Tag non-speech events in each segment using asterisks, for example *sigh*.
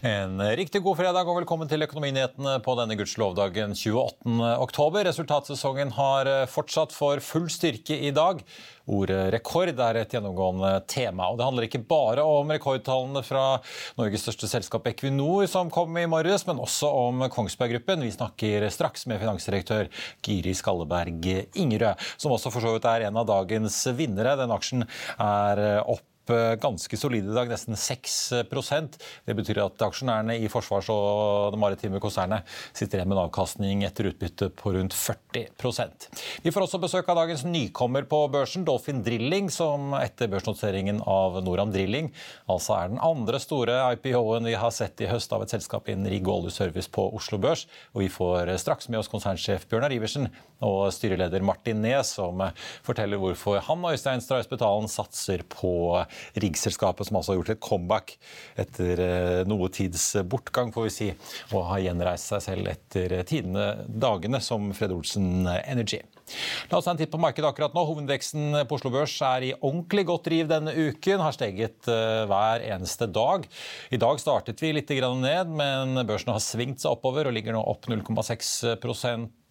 En riktig god fredag og velkommen til Økonominyhetene på denne gudskjelovdagen 28. oktober. Resultatsesongen har fortsatt for full styrke i dag. Ordet rekord er et gjennomgående tema. og Det handler ikke bare om rekordtallene fra Norges største selskap Equinor som kom i morges, men også om Kongsberg Gruppen. Vi snakker straks med finansdirektør Giri Skalleberg Ingerød, som også for så vidt er en av dagens vinnere. Den aksjen er opp ganske solide i dag, nesten 6% Det betyr at aksjonærene i Forsvars- og det maritime konsernet sitter igjen med en avkastning etter utbytte på rundt 40% Vi får også besøk av dagens nykommer på børsen, Dolphin Drilling, som etter børsnoteringen av Noram Drilling altså er den andre store IPO-en vi har sett i høst av et selskap innen rigg og oljeservice på Oslo Børs. Og vi får straks med oss konsernsjef Bjørnar Iversen og styreleder Martin Nes, som forteller hvorfor han og Øystein Strauss Betalen satser på riggselskapet som altså har gjort et comeback etter eh, noe tids bortgang, får vi si, og har gjenreist seg selv etter tidene dagene som Fred Olsen Energy. La oss ta en titt på markedet akkurat nå. Hovedveksten på Oslo Børs er i ordentlig godt driv denne uken. Har steget eh, hver eneste dag. I dag startet vi litt ned, men børsen har svingt seg oppover og ligger nå opp 0,6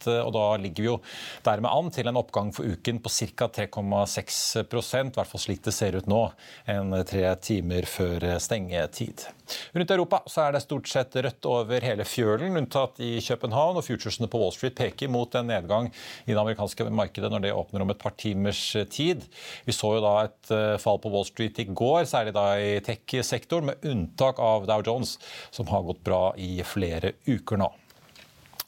og da ligger vi jo dermed an til en oppgang for uken på ca. 3,6 i hvert fall slik det ser ut nå, en tre timer før stengetid. Rundt Europa så er det stort sett rødt over hele fjølen, unntatt i København. og Futuresene på Wall Street peker mot en nedgang i det amerikanske markedet når det åpner om et par timers tid. Vi så jo da et eh, fall på Wall Street i går, særlig da i tech-sektoren, med unntak av Dow Jones, som har gått bra i flere uker nå.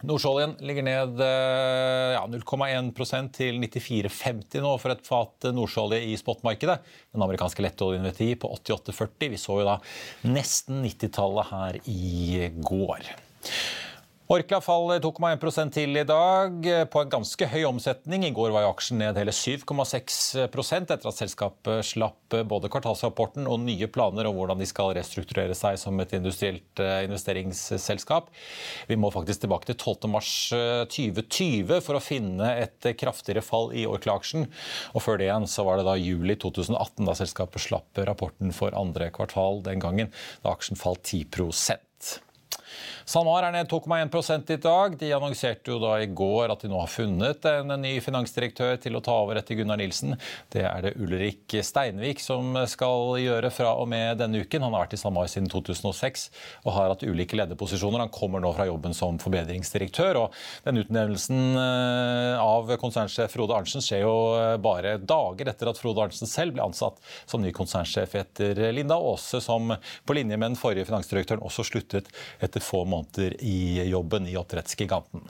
Nordsjøoljen ligger ned eh, ja, 0,1% til 94,50 nå for et fat nordsjøolje i spotmarkedet. Den amerikanske lettoljen VTI på 88,40. Vi så jo da nesten 90-tallet her i går. Orkla fall 2,1 til i dag, på en ganske høy omsetning. I går var aksjen ned hele 7,6% etter at selskapet slapp både kvartalsrapporten og nye planer om hvordan de skal restrukturere seg som et industrielt eh, investeringsselskap. Vi må faktisk tilbake til 12.3.2020 eh, for å finne et kraftigere fall i Orkla-aksjen. Og før det igjen så var det da juli 2018 da selskapet slapp rapporten for andre kvartal den gangen, da aksjen falt 10 SalMar er ned 2,1 i dag. De annonserte jo da i går at de nå har funnet en ny finansdirektør til å ta over etter Gunnar Nilsen. Det er det Ulrik Steinvik som skal gjøre fra og med denne uken. Han har vært i SalMar siden 2006 og har hatt ulike lederposisjoner. Han kommer nå fra jobben som forbedringsdirektør. og Den utnevnelsen eh, av konsernsjef Frode Arntzen skjer jo eh, bare dager etter at Frode Arntzen selv ble ansatt som ny konsernsjef etter Linda Aase, som på linje med den forrige finansdirektøren også sluttet etter få måneder måneder i jobben i oppdrettsgiganten.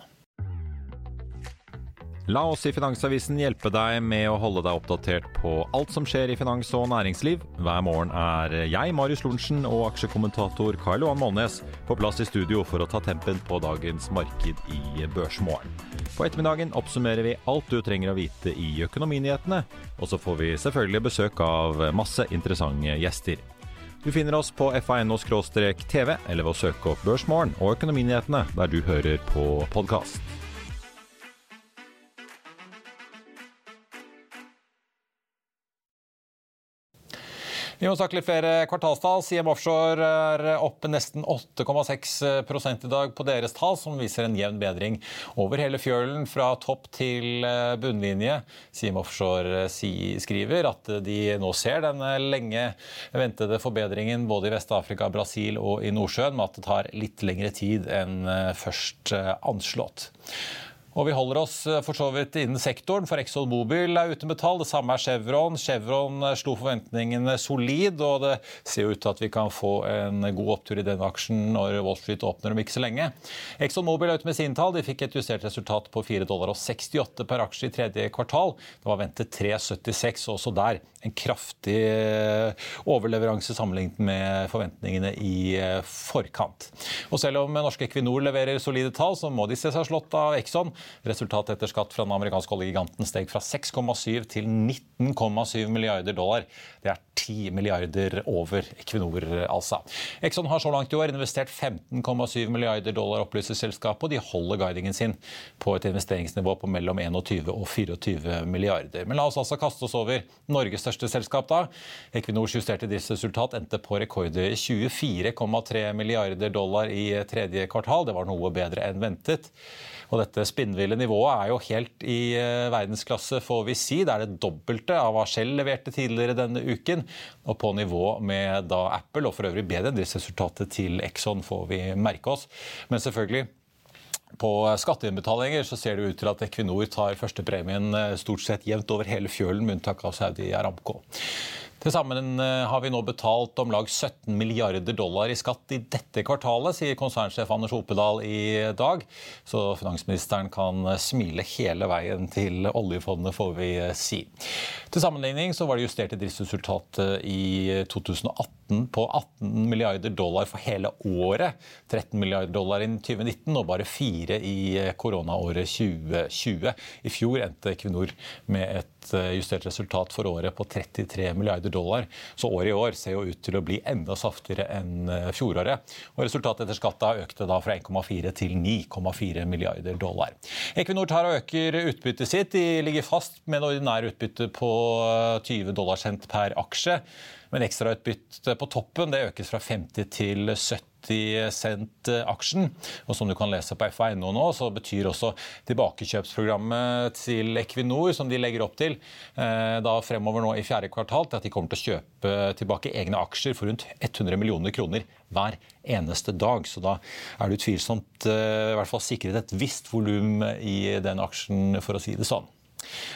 La oss i Finansavisen hjelpe deg med å holde deg oppdatert på alt som skjer i finans og næringsliv. Hver morgen er jeg, Marius Lorentzen, og aksjekommentator Karl Johan Målnes på plass i studio for å ta tempen på dagens marked i Børsmorgen. På ettermiddagen oppsummerer vi alt du trenger å vite i Økonominyhetene, og så får vi selvfølgelig besøk av masse interessante gjester. Du finner oss på fa.no-tv, eller ved å søke opp Børsmorgen og Økonominyhetene der du hører på podkast. Vi må snakke litt flere kvartalstall. CM Offshore er opp nesten 8,6 i dag på deres tall, som viser en jevn bedring over hele fjølen fra topp til eh, bunnlinje. CM Offshore eh, skriver at de nå ser den lenge ventede forbedringen både i Vest-Afrika, Brasil og i Nordsjøen, men at det tar litt lengre tid enn eh, først anslått. Og vi holder oss eh, for så vidt innen sektoren, for Exxon Mobil er ute med tall. Det samme er Chevron. Chevron eh, slo forventningene solid, og det ser ut til at vi kan få en god opptur i denne aksjen når Wall Street åpner om ikke så lenge. Exxon Mobil er ute med sine tall. De fikk et justert resultat på 4,68 dollar per aksje i tredje kvartal. Det var ventet 3,76 også der. En kraftig eh, overleveranse sammenlignet med forventningene i forkant. Og selv om norske Equinor leverer solide tall, så må de se seg slått av Exxon. Resultatet etter skatt fra den amerikanske oljegiganten steg fra 6,7 til 19,7 milliarder dollar. Det er 10 milliarder over Equinor, altså. Exxon har så langt i år investert 15,7 milliarder dollar, opplyser selskapet, og de holder guidingen sin på et investeringsnivå på mellom 21 og 24 milliarder. Men la oss altså kaste oss over Norges største selskap, da. Equinors justerte driftsresultat endte på rekorder 24,3 milliarder dollar i tredje kvartal. Det var noe bedre enn ventet. Og dette spinnville nivået er jo helt i eh, verdensklasse, får vi si. Det er det dobbelte av hva Shell leverte tidligere denne uken. Og på nivå med da Apple, og for øvrig bedre enn driftsresultatet til Exxon, får vi merke oss. Men selvfølgelig på skatteinnbetalinger så ser det ut til at Equinor tar førstepremien eh, stort sett jevnt over hele fjølen, med unntak av Saudi Aramco. Til sammen eh, har vi nå betalt om lag 17 milliarder dollar i skatt i dette kvartalet, sier konsernsjef Anders Opedal i dag. Så finansministeren kan smile hele veien til oljefondet, får vi si. Til sammenligning så var det justerte driftsresultatet i 2018 på 18 milliarder dollar for hele året. 13 milliarder dollar i 2019 og bare 4 i koronaåret 2020. I fjor endte Equinor med et Eh, justert resultat for året på 33 milliarder dollar. Så året i år ser jo ut til å bli enda saftigere enn eh, fjoråret. Og resultatet etter skatt økte da fra 1,4 til 9,4 milliarder dollar. Equinor tar og øker utbyttet sitt. De ligger fast med en ordinær utbytte på 20 dollar cent per aksje. Men ekstrautbyttet på toppen det økes fra 50 til 70 cent aksjen. Og som du kan lese på FA.no nå, så betyr også tilbakekjøpsprogrammet til Equinor, som de legger opp til eh, da fremover nå i fjerde kvartal, til at de kommer til å kjøpe tilbake egne aksjer for rundt 100 millioner kroner hver eneste dag. Så da er det utvilsomt eh, i hvert fall sikret et visst volum i den aksjen, for å si det sånn.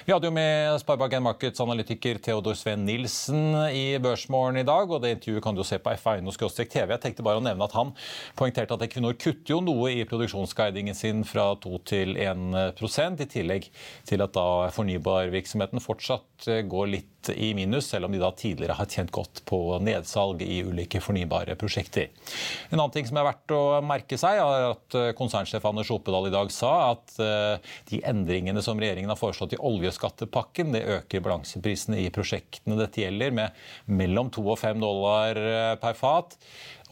Vi hadde jo med Sparebank1 Markets-analytiker Theodor Sveen Nilsen i Børsmorgen i dag. og Det intervjuet kan du se på f1.no-tv. Jeg tenkte bare å nevne at Han poengterte at Equinor kutter jo noe i produksjonsguidingen sin fra 2 til 1% i tillegg til at da fornybarvirksomheten fortsatt går litt i minus, selv om de da tidligere har tjent godt på nedsalg i ulike fornybare prosjekter. En annen ting som er verdt å merke seg, er at eh, konsernsjef Anders Opedal i dag sa at eh, de endringene som regjeringen har foreslått i oljeskattepakken, det øker balanseprisene i prosjektene dette gjelder, med mellom 2 og 5 dollar eh, per fat.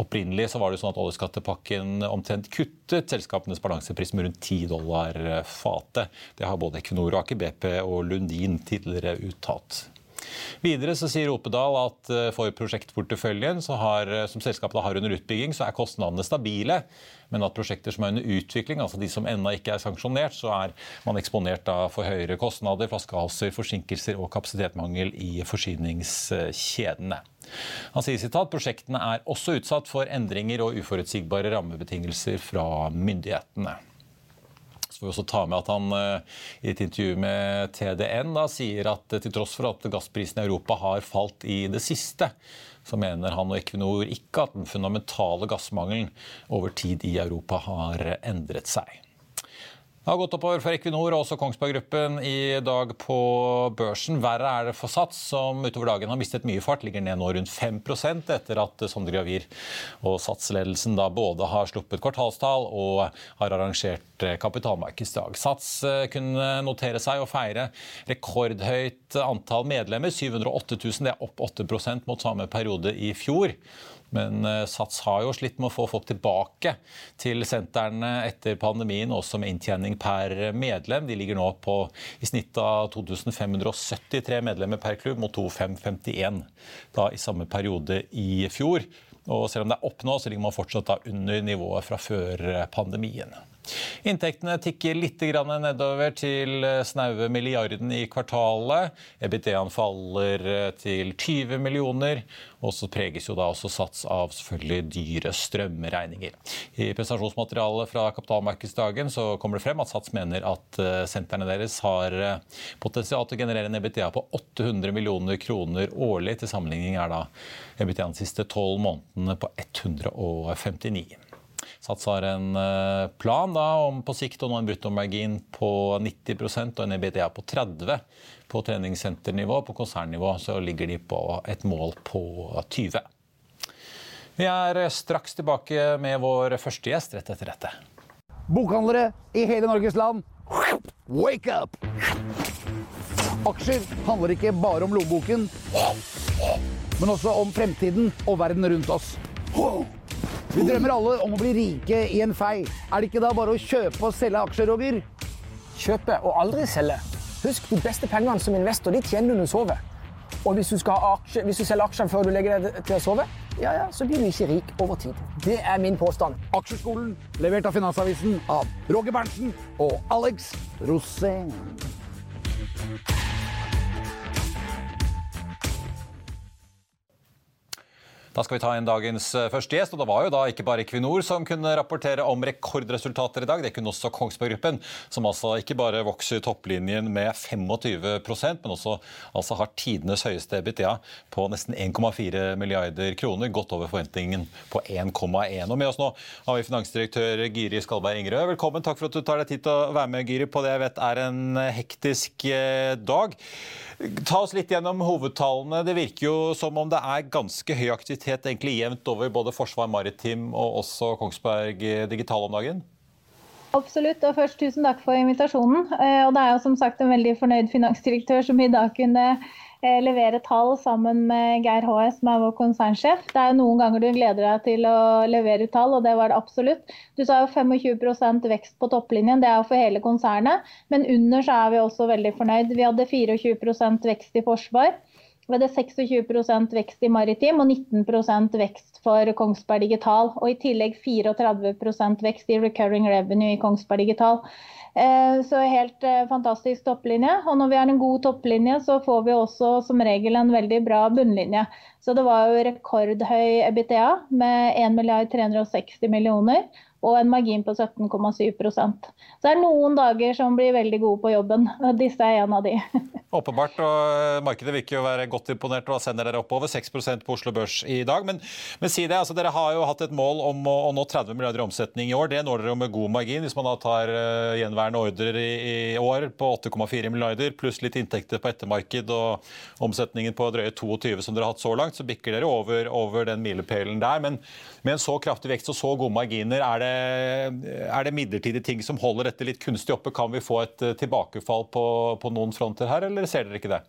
Opprinnelig så var det sånn at oljeskattepakken omtrent kuttet selskapenes balansepris med rundt 10 dollar fatet. Det har både Equinor, Aker BP og Lundin tidligere uttalt. Videre så sier Opedal at eh, for prosjektporteføljen har, eh, som selskapet har under utbygging, så er kostnadene stabile. Men at prosjekter som er under utvikling, altså de som ennå ikke er sanksjonert, så er man eksponert for høyere kostnader, flaskehalser, forsinkelser og kapasitetmangel i forsyningskjedene. Han sier sitat, prosjektene er også utsatt for endringer og uforutsigbare rammebetingelser fra myndighetene får vi også ta med at han eh, i et intervju med TDN da, sier at eh, til tross for at gassprisen i Europa har falt i det siste, så mener han og Equinor ikke at den fundamentale gassmangelen over tid i Europa har endret seg. Det har gått oppover for Equinor og også Kongsberg Gruppen i dag på børsen. Verre er det for Sats, som utover dagen har mistet mye fart. Ligger ned nå rundt 5 etter at Sondre Gravir og Sats-ledelsen da både har sluppet kvartalstall og har arrangert kapitalmarkedsdag. Sats eh, kunne notere seg og feire rekordhøyt antall medlemmer. 708 000, det er opp 8% mot samme periode i fjor. Men eh, Sats har jo slitt med å få folk tilbake til sentrene etter pandemien, også med inntjening per medlem. De ligger nå på i snitt av 2573 medlemmer per klubb mot 2551 da i samme periode i fjor. Og selv om det er opp nå, så ligger man fortsatt under nivået fra før pandemien. Inntektene tikker litt nedover til eh, snaue milliarden i kvartalet. EBITDA-en faller eh, til 20 millioner. Og så preges jo da også sats av selvfølgelig dyre strømregninger. I prestasjonsmaterialet fra kapitalmarkedsdagen så kommer det frem at Sats mener at eh, sentrene deres har potensial til å generere en EBITDA på 800 millioner kroner årlig. Til sammenligning er da EBITDA-en siste tolv månedene på 159. Sats har en eh, plan da, om på sikt å nå en bruttomargin på 90% og en EBDA på 30 På treningssenternivå, på konsernnivå, så ligger de på et mål på 20. Vi er straks tilbake med vår første gjest rett etter dette. Bokhandlere i hele Norges land, wake up! Aksjer handler ikke bare om lommeboken, men også om fremtiden og verden rundt oss. Vi drømmer alle om å bli rike i en fei. Er det ikke da bare å kjøpe og selge aksjer, Roger? Kjøpe og aldri selge. Husk, de beste pengene som investor de tjener når du sover. Og hvis du, aksje, hvis du selger aksjene før du legger deg til å sove, ja, ja, så blir du ikke rik over tid. Det er min påstand. Aksjeskolen, levert av Finansavisen av Roger Berntsen og Alex Rosén. Da skal vi ta inn dagens eh, første gjest. og Det var jo da ikke bare Equinor som kunne rapportere om rekordresultater i dag. Det kunne også Kongsberg Gruppen, som altså ikke bare vokser topplinjen med 25% men også altså har tidenes høyeste EBITDA på nesten 1,4 milliarder kroner. Godt over forventningen på 1,1. Og Med oss nå har vi finansdirektør Giri Skalberg Ingerød. Velkommen. Takk for at du tar deg tid til å være med Giri, på det jeg vet er en hektisk eh, dag. Ta oss litt gjennom hovedtallene. Det virker jo som om det er ganske høy aktivitet egentlig jevnt over både Forsvar Maritim og også Kongsberg Digital om dagen? Absolutt. og først Tusen takk for invitasjonen. Eh, og Det er jo som sagt en veldig fornøyd finansdirektør som i dag kunne Eh, levere tall sammen med Geir HS, som er vår konsernsjef. Det er noen ganger du gleder deg til å levere tall, og det var det absolutt. Du sa jo 25% vekst på topplinjen, det er jo for hele konsernet. Men under så er vi også veldig fornøyd. Vi hadde 24% vekst i forsvar. Vi det 26% vekst i maritim og 19% vekst for Kongsberg Digital. Og i tillegg 34% vekst i recurring revenue i Kongsberg Digital. Eh, så helt eh, fantastisk topplinje. Og når vi har en god topplinje, så får vi også som regel en veldig bra bunnlinje. Så det var jo rekordhøy EBITDA med 1 milliard 360 millioner og en margin på 17,7% Så det er noen dager som blir veldig gode på jobben. Disse er en av de. *laughs* Åpenbart, og Markedet virker jo være godt imponert og sender dere oppover. 6% på Oslo Børs i dag. Men, men, si det, altså dere har jo hatt et mål om å, å, nå 30 milliarder i omsetning i år. Det når dere med god margin. Hvis man da tar uh, gjenværende ordrer i, i, år på 8,4 milliarder, pluss litt inntekter på ettermarked og omsetningen på drøye 22 som dere har hatt så langt, så bikker dere over, over den milepælen der. Men med en så kraftig vekst og så gode marginer, er det er det midlertidige ting som holder dette litt kunstig oppe? Kan vi få et eh, tilbakefall på, på noen fronter her, eller ser dere ikke det?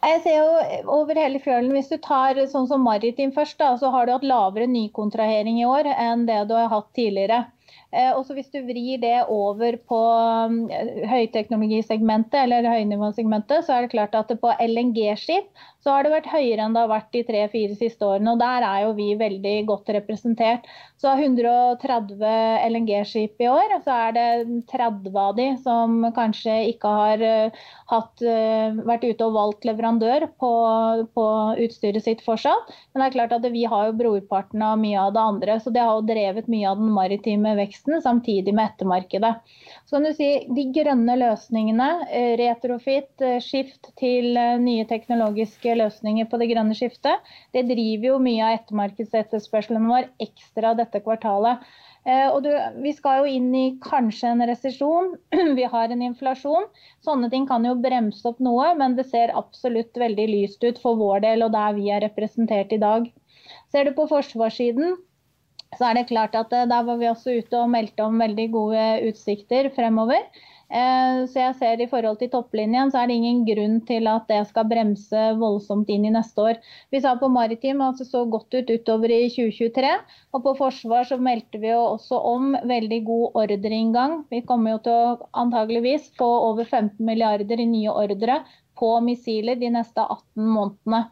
Jeg ser jo over hele fjølen, Hvis du tar sånn som maritim først, da, så har du hatt lavere nykontrahering i år enn det du har hatt tidligere. Eh, også hvis du vrir det over på um, høyteknologisegmentet eller høynivåsegmentet, så er det klart at på LNG-skip så har det vært høyere enn det har vært de tre-fire siste årene. og Der er jo vi veldig godt representert. Så av 130 LNG-skip i år, så er det 30 av de som kanskje ikke har uh, hatt, uh, vært ute og valgt leverandør på, på, utstyret sitt fortsatt. Men det er klart at vi har jo brorparten av mye av det andre. Så det har jo drevet mye av den maritime veksten samtidig med ettermarkedet. Så kan du si De grønne løsningene, uh, retrofit, skift til nye teknologiske løsninger på det grønne skiftet. Det driver jo mye av ettermarkedsetterspørselen vår ekstra dette kvartalet. Eh, og du, vi skal jo inn i kanskje en resesjon. *clears throat* Vi har en inflasjon. Sånne ting kan jo bremse opp noe, men det ser absolutt veldig lyst ut for vår del og der vi er representert i dag. Ser du på forsvarssiden, så er det klart at eh, der var vi også ute og meldte om veldig gode utsikter fremover. Eh, så jeg ser i forhold til topplinjen, så er det ingen grunn til at det skal bremse voldsomt inn i neste år. Vi sa på maritim at det så godt ut utover i 2023. Og på forsvar så meldte vi jo også om veldig god ordreinngang. Vi kommer jo til å antageligvis få over 15 milliarder i nye ordre missiler de neste 18 månedene.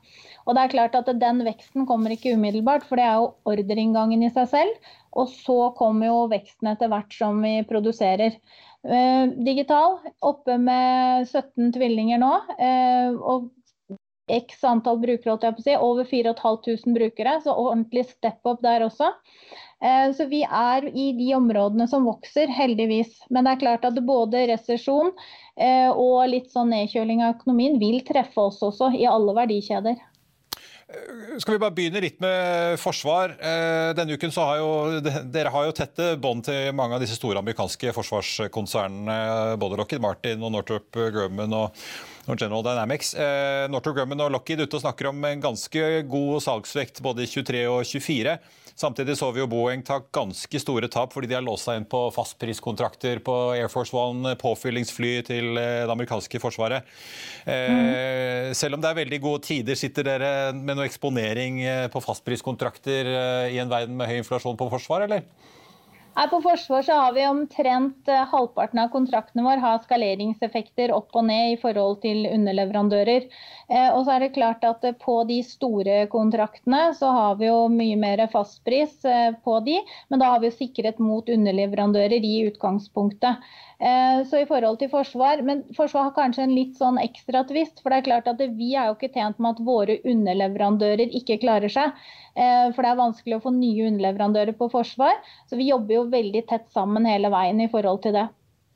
Og det er klart at Den veksten kommer ikke umiddelbart, for det er jo ordreinngangen i seg selv. Og så kommer jo veksten etter hvert som vi produserer. Eh, digital, oppe med 17 tvillinger nå. Eh, og x antall brukere, holdt jeg på å si. Over 4500 brukere, så ordentlig step up der også. Eh, så vi er i de områdene som vokser, heldigvis. Men det er klart at både resesjon og litt sånn nedkjøling av økonomien vil treffe oss også, i alle verdikjeder. Skal vi bare begynne litt med forsvar. Eh, denne uken så har jo dere har jo tette bånd til mange av disse store amerikanske forsvarskonsernene. Både Lockheed Martin og Northrop Grumman og General Dynamics. Eh, Northrop Grumman og Lockheed ute og snakker om en ganske god salgsvekt både i 23 og 24. Samtidig så vi jo Boeing ta ganske store tap fordi de har låst seg inn på fastpriskontrakter på Air Force One, påfyllingsfly til eh, det amerikanske forsvaret. Mm. Selv om det er veldig gode tider, sitter dere med noe eksponering eh, på fastpriskontrakter i en verden med høy inflasjon på forsvar, eller? På forsvar så har vi omtrent eh, halvparten av kontraktene våre har skaleringseffekter opp og ned i forhold til underleverandører. Eh, og så er det klart at eh, På de store kontraktene så har vi jo mye mer fastpris på de, men da har vi jo sikret mot underleverandører i utgangspunktet. Så i forhold til forsvar, Men forsvar har kanskje en litt sånn ekstra tvist. For det er klart at vi er jo ikke tjent med at våre underleverandører ikke klarer seg. Eh, for det er vanskelig å få nye underleverandører på forsvar. Så vi jobber jo veldig tett sammen hele veien i forhold til det.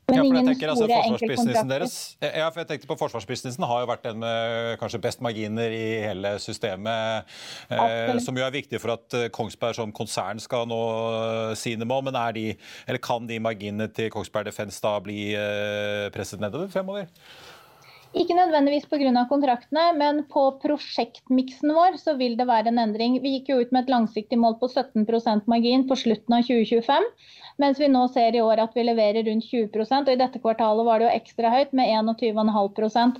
Men ja, ingen tenker, altså, forsvarsbusinessen deres ja, for jeg tenkte på Forsvarsbusinessen har jo vært den med kanskje best marginer i hele systemet. Eh, som jo er viktig for at eh, Kongsberg som konsern skal nå eh, sine mål. Men de, kan de marginene til Kongsberg Defence da bli eh, presset nedover fremover? Ikke nødvendigvis pga. kontraktene, men på prosjektmiksen vår så vil det være en endring. Vi gikk jo ut med et langsiktig mål på 17% margin på slutten av 2025. Mens vi nå ser i år at vi leverer rundt 20% og i dette kvartalet var det jo ekstra høyt med 21,5%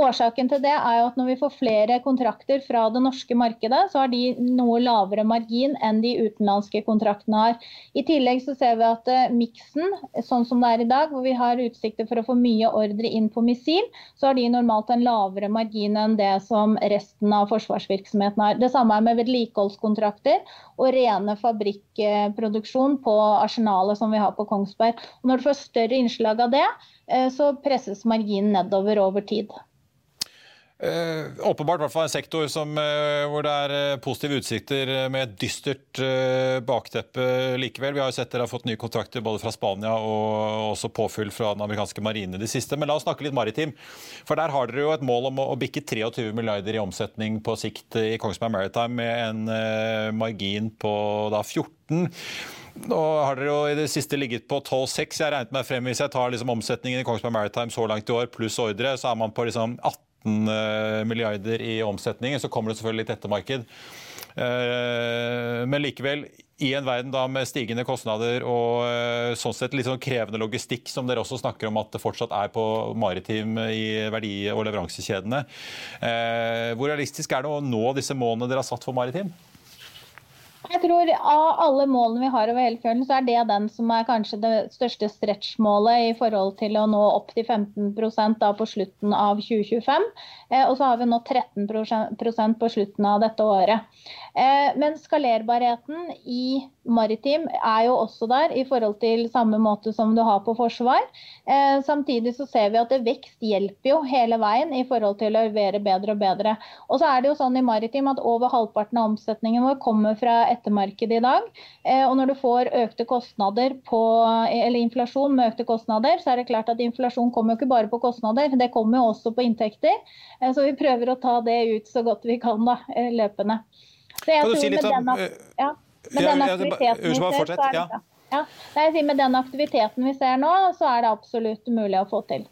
Årsaken til det er jo at når vi får flere kontrakter fra det norske markedet, så har de noe lavere margin enn de utenlandske kontraktene har. I tillegg så ser vi at uh, miksen, sånn som det er i dag, hvor vi har utsikter for å få mye ordre inn på missil, så har de normalt en lavere margin enn det som resten av forsvarsvirksomheten har. Det samme er med vedlikeholdskontrakter og rene fabrikkproduksjon på Arsenal arsenalet som vi har på Kongsberg. Og når du får større innslag av det, eh, så presses marginen nedover over tid. Eh, åpenbart hvert fall en sektor som, eh, hvor det er uh, positive utsikter med et dystert bakteppe likevel. Vi har jo sett dere har fått nye kontrakter både fra Spania og også påfyll fra den amerikanske marine de siste. Men la oss snakke litt maritim. For der har dere jo et mål om å, å bikke 23 milliarder i omsetning på sikt i Kongsberg Maritime med en margin på da 14 nå har dere jo i det siste ligget på 12,6. Jeg regnet meg frem Hvis jeg tar liksom omsetningen i Kongsberg Maritime så langt i år, pluss ordre, så er man på liksom 18 eh, milliarder i omsetningen. Så kommer det selvfølgelig litt ettermarked. Eh, men likevel, i en verden da med stigende kostnader og eh, sånn sett litt sånn krevende logistikk, som dere også snakker om at det fortsatt er på maritim i verdi- og leveransekjedene, hvor realistisk er det å nå disse målene dere har satt for maritim? Jeg tror Av alle målene vi har over hele fjølen, så er det den som er kanskje det største stretch-målet i forhold til å nå opp til 15 da på slutten av 2025. Eh, og så har vi nå 13% på slutten av dette året. Eh, men skalerbarheten i maritim er jo også der i forhold til samme måte som du har på forsvar. Eh, samtidig så ser vi at vekst hjelper jo hele veien i forhold til å levere bedre og bedre. Og så er det jo sånn i maritim at over halvparten av omsetningen vår kommer fra ettermarkedet i dag. Og når du får økte kostnader på, eller inflasjon med økte kostnader, så er det klart at inflasjon kommer jo ikke bare på kostnader, det kommer jo også på inntekter. Så vi prøver å ta det ut så godt vi kan da, løpende. Så jeg kan du si litt om den, ja, med den aktiviteten vi ser, så er det ja. Med den aktiviteten vi ser nå, så er det absolutt mulig å få til.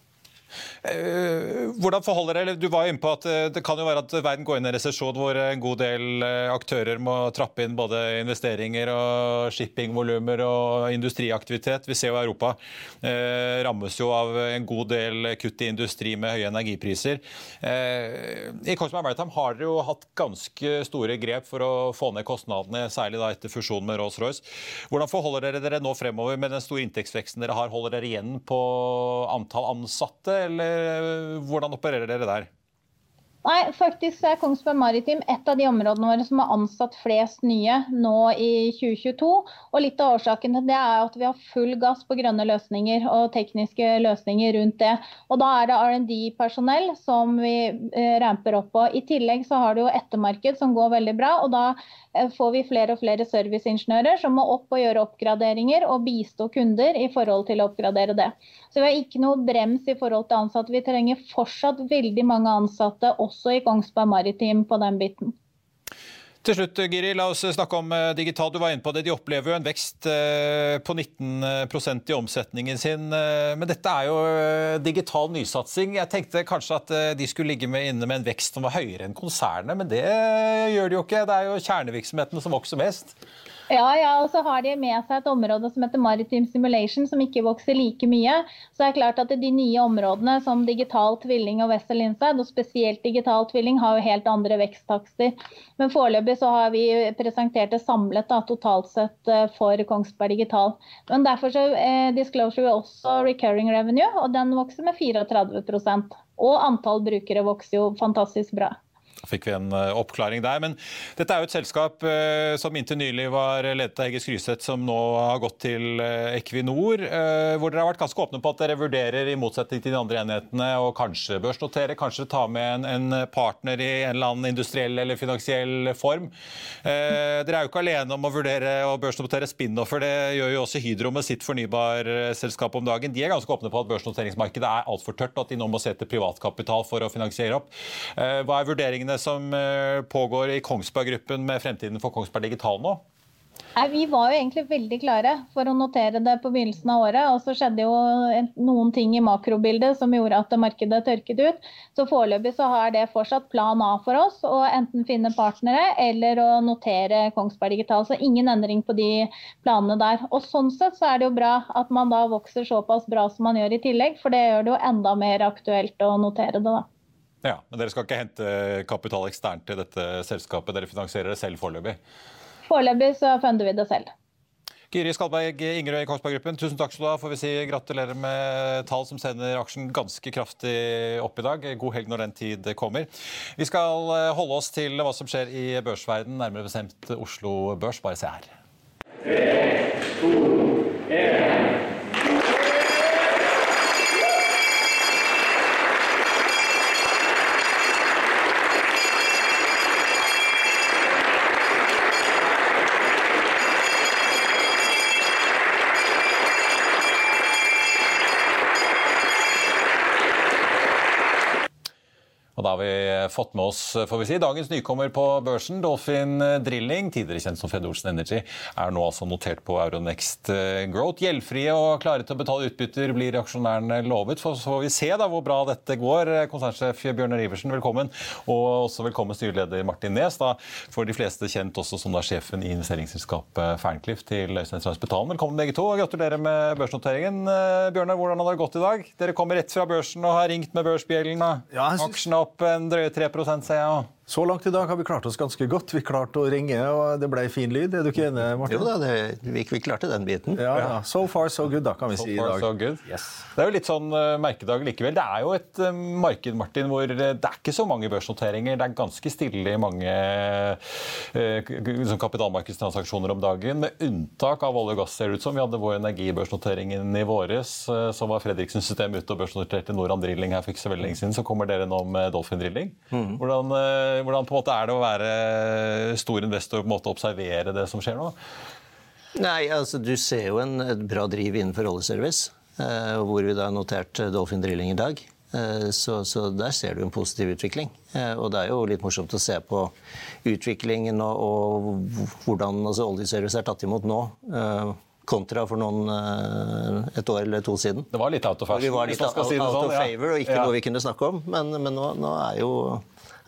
Hvordan forholder dere Du var inne på at det kan jo være at verden går inn i en resesjon hvor en god del aktører må trappe inn både investeringer og shippingvolumer og industriaktivitet. Vi ser jo Europa rammes jo av en god del kutt i industri med høye energipriser. I Kongsberg Maritime har dere jo hatt ganske store grep for å få ned kostnadene, særlig da etter fusjonen med Rolls-Royce. Hvordan forholder dere dere nå fremover med den store inntektsveksten dere har? Holder dere igjen på antall ansatte, eller hvordan opererer dere der? Nei, faktisk er Kongsberg Maritim et av de områdene våre som har ansatt flest nye nå i 2022. Og litt av årsaken til det er at vi har full gass på grønne løsninger og tekniske løsninger rundt det. Og da er det R&D-personell som vi eh, ramper opp på. I tillegg så har du jo ettermarked som går veldig bra. og da eh, får vi flere og flere serviceingeniører som må opp og gjøre oppgraderinger og bistå kunder i forhold til å oppgradere det. Så vi har ikke noe brems i forhold til ansatte. Vi trenger fortsatt veldig mange ansatte, også i Kongsberg Maritim, på den biten. Til slutt, Giri, la oss snakke om eh, digital. Du var inne på det. De opplever jo en vekst eh, på 19% i omsetningen sin. Eh, men dette er jo digital nysatsing. Jeg tenkte kanskje at de skulle ligge med inne med en vekst som var høyere enn konsernet, men det gjør de jo ikke. Det er jo kjernevirksomheten som vokser mest. Ja, ja, og så har de med seg et område som heter Maritime Simulation, som ikke vokser like mye. Så det er klart at de nye områdene som digital tvilling og Wessel Inside, og spesielt digital tvilling, har jo helt andre veksttakster. Men foreløpig så har vi presentert det samlet da, totalt sett eh, for Kongsberg Digital. Men derfor så eh, disclosure også recurring revenue, og den vokser med 34 Og antall brukere vokser jo fantastisk bra. Da fikk vi en eh, oppklaring der. Men dette er jo et selskap eh, som inntil nylig var ledet av Hege Skryseth, som nå har gått til eh, Equinor. Hvor dere har vært ganske åpne på at dere vurderer, i motsetning til de andre enhetene, å kanskje børsnotere, kanskje ta med en, en partner i en eller annen industriell eller finansiell form. Dere er jo ikke alene om å vurdere å børsnotere spin-offer. Det gjør jo også Hydro med sitt fornybarselskap om dagen. De er ganske åpne på at børsnoteringsmarkedet er altfor tørt, og at de nå må se etter privatkapital for å finansiere opp. Hva er vurderingen forhandlingene som eh, pågår i Kongsberg Gruppen med fremtiden for Kongsberg Digital nå? Nei, Vi var jo egentlig veldig klare for å notere det på begynnelsen av året. Og så skjedde jo noen ting i makrobildet som gjorde at markedet tørket ut. Så foreløpig så har det fortsatt plan A for oss, å enten finne partnere eller å notere Kongsberg Digital. Så ingen endring på de planene der. Og sånn sett så er det jo bra at man da vokser såpass bra som man gjør i tillegg, for det gjør det jo enda mer aktuelt å notere det, da. Ja, Men dere skal ikke hente kapital eksternt til dette selskapet? Dere finansierer det selv foreløpig? Foreløpig så funder vi det selv. Kiri Skalberg Ingerøy i Kongsberg Gruppen, tusen takk skal du ha. Får vi si gratulerer med tall som sender aksjen ganske kraftig opp i dag. God helg når den tid kommer. Vi skal eh, holde oss til hva som skjer i børsverden, nærmere bestemt Oslo Børs. Bare se her. 3, 2, 1. har vi fått med oss får vi si, dagens nykommer på børsen, Dolphin Drilling, tidligere kjent som Fred Olsen Energy, er nå altså notert på Euronext eh, Growth. Gjeldfrie og klare til å betale utbytter blir aksjonærene lovet. Så får vi se da hvor bra dette går. Konsernsjef Bjørnar Iversen, velkommen. Og også velkommen styreleder Martin Nes, da for de fleste kjent også som da sjefen i investeringsselskapet Ferncliff til Øystein Strand Spetalen. Velkommen begge to, og gratulerer med børsnoteringen. Eh, Bjørnar, hvordan har det gått i dag? Dere kommer rett fra børsen og har ringt med børsbjellen. Ja, Aksjene opp opp en drøye 3% ser jeg. Så langt i dag har vi klart oss ganske godt. Vi klarte å ringe, og det ble fin lyd. Er du ikke enig, Martin? Jo da, det, vi, vi, klarte den biten. Ja, ja. So far, so good, da, kan vi so si i dag. So yes. Det er jo litt sånn uh, merkedag likevel. Det er jo et uh, marked Martin, hvor uh, det er ikke så mange børsnoteringer. Det er ganske stille i mange liksom kapitalmarkedstransaksjoner om dagen, med unntak av olje og gass, ser det ut som. Vi hadde vår energibørsnoteringen i våres. så var Fredriksens system ute og børsnoterte Noran Drilling her for ikke så veldig lenge siden. Så kommer dere nå med Dolphin Drilling. Mm. Hvordan Eh, hvordan er det å være stor investor og observere det som skjer nå? Nei, altså Du ser jo en bra driv innenfor oljeservice, eh, hvor vi da har notert Dolphin Drilling i dag. Eh, så, så, der ser du en positiv utvikling. Og det er jo litt morsomt å se på utviklingen og, og hvordan altså, oljeservice er tatt imot nå Kontra for noen, eh, et år eller to siden. Det var litt out of fashion. Vi var litt out, si out sånn, of favor og ikke ja. noe vi kunne snakke om. Men, men nå, nå er jo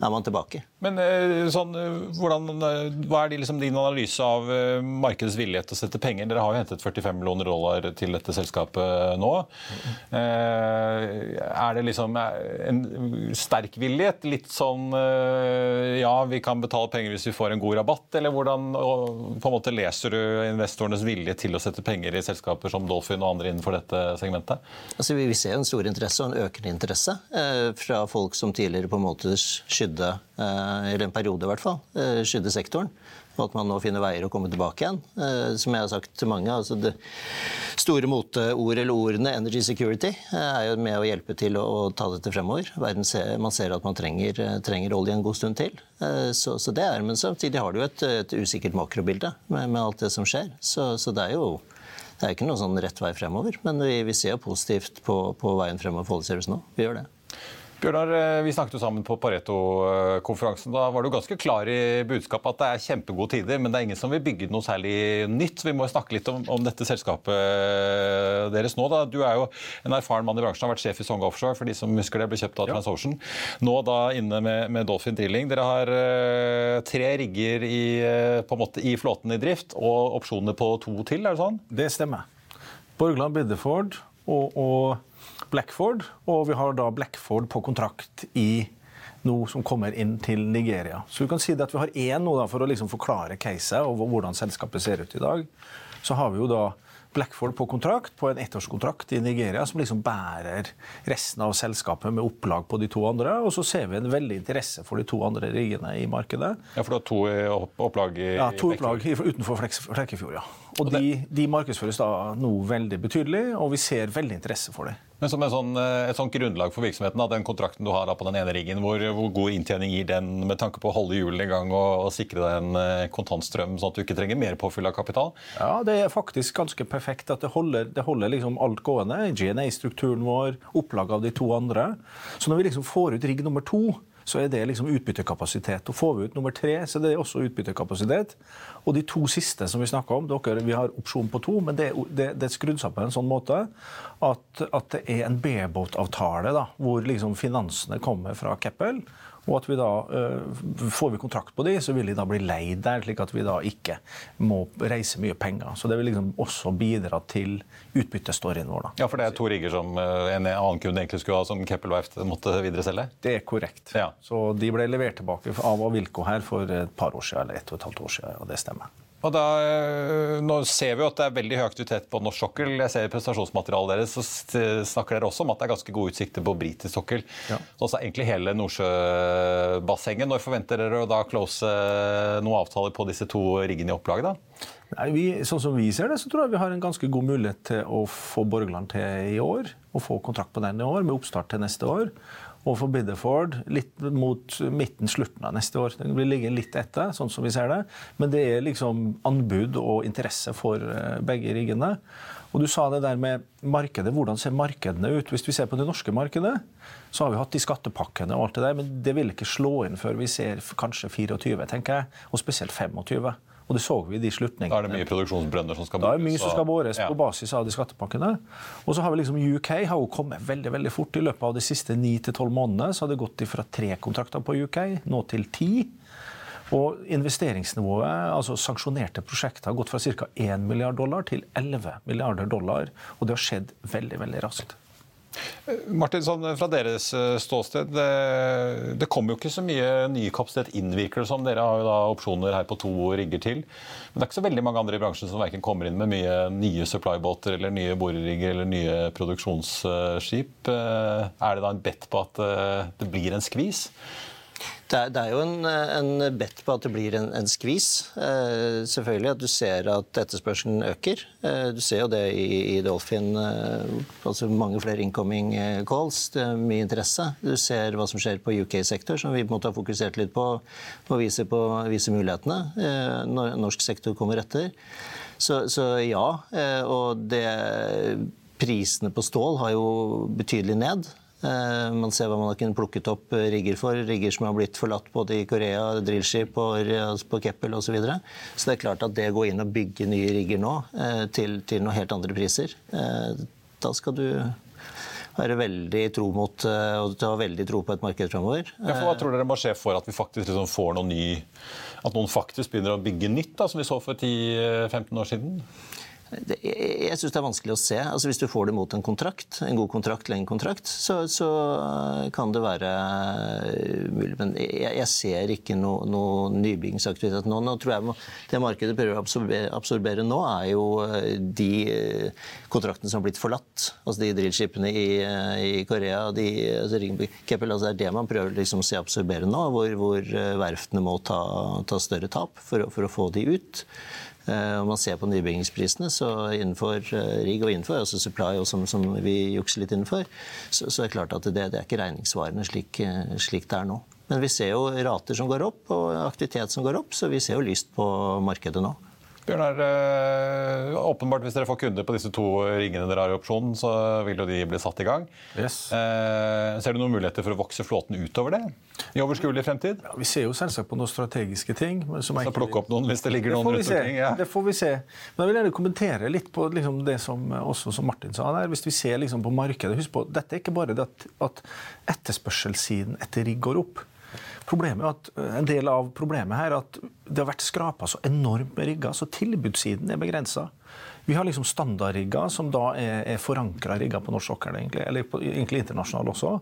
er man tilbake. Men eh, sånn, eh, hvordan, eh, Hva er liksom, din analyse av markedets villighet til å sette penger? Dere har jo hentet 45 millioner dollar til dette selskapet nå. Er det liksom en sterk villighet? Litt sånn ja, vi kan betale penger hvis vi får en god rabatt? Eller hvordan på en måte leser du investorenes vilje til å sette penger i selskaper som Dolphin og andre innenfor dette segmentet? Altså, vi ser en stor interesse og en økende interesse fra folk som tidligere på en måte skydde eller en periode i hvert fall, eh, skydde sektoren. Og at man nå finner veier å komme tilbake igjen. Eh, som jeg har sagt til mange, altså det store moteord eller ordene energy security er jo med å hjelpe til å, ta dette fremover. Ser, man ser at man trenger, trenger, olje en god stund til. Så, så, det er, Men samtidig har du jo et, et usikkert makrobilde med, med, alt det som skjer. Så, så det er jo det er ikke noe sånn rett vei fremover. Men vi, vi ser positivt på, på veien fremover for oljeservice nå. Vi gjør det. Bjørnar, eh, Vi snakket jo sammen på Pareto-konferansen. Da var du ganske klar i budskapet at det er kjempegode tider, men det er ingen som vil bygge noe særlig nytt. Vi må snakke litt om, om dette selskapet deres nå. Da. Du er jo en erfaren mann i bransjen, har vært sjef i Song Offshore, for de som husker det, ble kjøpt av ja. TransOcean. Nå da inne med, med, Dolphin Drilling. Dere har uh, tre rigger i, uh, måte, i flåten i drift, og opsjoner på to til, er det sånn? Det stemmer. Borgland Biddeford og, og Blackford, og vi har da Blackford på kontrakt i noe som kommer inn til Nigeria. Så du kan si at vi har én nå da, for å liksom forklare caset og hvordan selskapet ser ut i dag. Så har vi jo da Blackford på kontrakt, på en ettårskontrakt i Nigeria, som liksom bærer resten av selskapet med opplag på de to andre. Og så ser vi en veldig interesse for de to andre riggene i markedet. Ja, For du har to opplag i Ja, to opplag utenfor Flekkefjord, ja. Og de, de markedsføres da nå veldig betydelig, og vi ser veldig interesse for det. Men som sånn, eh, et sånt grunnlag for virksomheten, den kontrakten du har på den ene riggen, hvor, hvor, god inntjening gir den med tanke på å holde hjulene i gang og, og, sikre deg en eh, kontantstrøm, sånn at du ikke trenger mer påfyll av kapital? Ja, Det er faktisk ganske perfekt. at Det holder, det holder liksom alt gående. GNA-strukturen vår, opplag av de to andre. Så når vi liksom får ut rigg nummer to, så er det liksom utbyttekapasitet. Og får vi ut nummer tre, så det er også utbyttekapasitet. Og de to siste som vi snakka om, dere, vi har opsjon på to, men det, det, det er skrudd sammen på en sånn måte at, at det er en B-båtavtale hvor liksom finansene kommer fra Keppel. Og at vi da, uh, Får vi kontrakt på de, så vil de da bli leid der, slik at vi da ikke må reise mye penger. Så det vil liksom også bidra til utbyttestoryen vår. da. Ja, For det er to rigger som uh, en annen kunde egentlig skulle ha, som Keppel Verft måtte videre selge? Det er korrekt. Ja. Så de ble levert tilbake av Avilco her for et par år siden, eller et og et halvt år siden, og det stemmer. Og da, eh, nå ser vi at det er veldig høy aktivitet på norsk sokkel. Jeg ser I prestasjonsmaterialet deres så snakker dere også om at det er ganske gode utsikter på britisk sokkel. Ja. Så også egentlig hele Nordsjøbassenget. Når forventer dere å da close eh, noen avtaler på disse to riggene i opplaget? da? Nei, vi, sånn som vi ser det, så tror jeg vi har en ganske god mulighet til å få Borgland til i år. Og få kontrakt på den i år, med oppstart til neste år og Bidderford litt mot midten, slutten av neste år. Den vil ligge litt etter, sånn som vi ser det. Men det er liksom anbud og interesse for eh, begge riggene. Og du sa det der med markedet. Hvordan ser markedene ut? Hvis vi ser på det norske markedet, så har vi hatt de skattepakkene og alt det der, men det vil ikke slå inn før vi ser kanskje 24, tenker jeg. Og spesielt 25. Og det så vi i de slutningene. Da er det mye produksjonsbrønner som skal bores? Da er det mye som skal bores ja. på basis av de skattepakkene. Og så har vi liksom UK har jo kommet veldig veldig fort. I løpet av de siste 9-12 månedene så har det gått fra tre kontrakter på UK nå til ti. Og investeringsnivået, altså sanksjonerte prosjekter, har gått fra ca. 1 milliard dollar til 11 milliarder dollar. Og det har skjedd veldig, veldig raskt. Martin, sånn, fra deres eh, ståsted, det, det kommer jo ikke så mye ny kapasitet inn, virker det som. Dere har jo da opsjoner her på to rigger til. Men det er ikke så veldig mange andre i bransjen som verken kommer inn med mye nye supply-båter eller nye borerigger eller nye produksjonsskip. Eh, er det da en bet på at eh, det blir en skvis? Det er, det er, jo en, en bet på at det blir en, en skvis. Eh, selvfølgelig at du ser at etterspørselen øker. Eh, du ser jo det i, i Dolphin. Eh, altså mange flere incoming eh, calls. Det er mye interesse. Du ser hva som skjer på UK-sektor, som vi på en måte har fokusert litt på. Og vise, på, vise mulighetene. Eh, når norsk sektor kommer etter. Så, så ja. Eh, og det Prisene på stål har jo betydelig ned. Man ser hva man har kunnet plukket opp rigger for. Rigger som har blitt forlatt både i Korea, drillskip på Keppel osv. Så, videre. så det er klart at det å gå inn og bygge nye rigger nå til, til noen helt andre priser, da skal du være veldig tro mot og ha veldig tro på et marked framover. Ja, hva tror dere må skje for at vi faktisk liksom får noe ny At noen faktisk begynner å bygge nytt, da, som vi så for 10-15 år siden? Jeg syns det er vanskelig å se. Altså, hvis du får det mot en kontrakt, en god kontrakt, lenge kontrakt, så, så, kan det være mulig. Men jeg, jeg ser ikke noe, noe nybyggingsaktivitet nå. nå tror jeg Det markedet prøver å absorbere, absorbere, nå, er jo eh, de eh, kontraktene som har blitt forlatt. Altså de drillskipene i, eh, i Korea, de, altså Keppel, altså det er det man prøver liksom å se absorbere nå, hvor, hvor verftene må ta, ta større tap for, for å få de ut. Eh, om man ser på nybyggingsprisene, så innenfor eh, rigg og innenfor, altså supply og som, som vi jukser litt innenfor, så, så, er det klart at det, det er ikke regningssvarende slik, eh, slik det er nå. Men vi ser jo rater som går opp, og aktivitet som går opp, så vi ser jo lyst på markedet nå. Bjørnar, eh, åpenbart Hvis dere får kunder på disse to ringene dere har i opsjonen, så vil jo de bli satt i gang. Yes. Eh, ser du noen muligheter for å vokse flåten utover det i overskuelig fremtid? Ja, vi ser jo selvsagt på noen strategiske ting. Så plukke opp noen hvis det ligger noen rundt omkring? Ja. Det får vi se. Men jeg vil gjerne kommentere litt på liksom, det som, også, som Martin sa der. Hvis vi ser liksom, på markedet, husk på, Dette er ikke bare det at, at etterspørselssiden etter rigg går opp. Problemet eh, En del av problemet her er at det har vært skrapa så enormt med rigger, så tilbudssiden er begrensa. Vi har liksom standardrigger som da er, er forankra rigger på norsk sokkel, egentlig, eller på, egentlig internasjonalt også.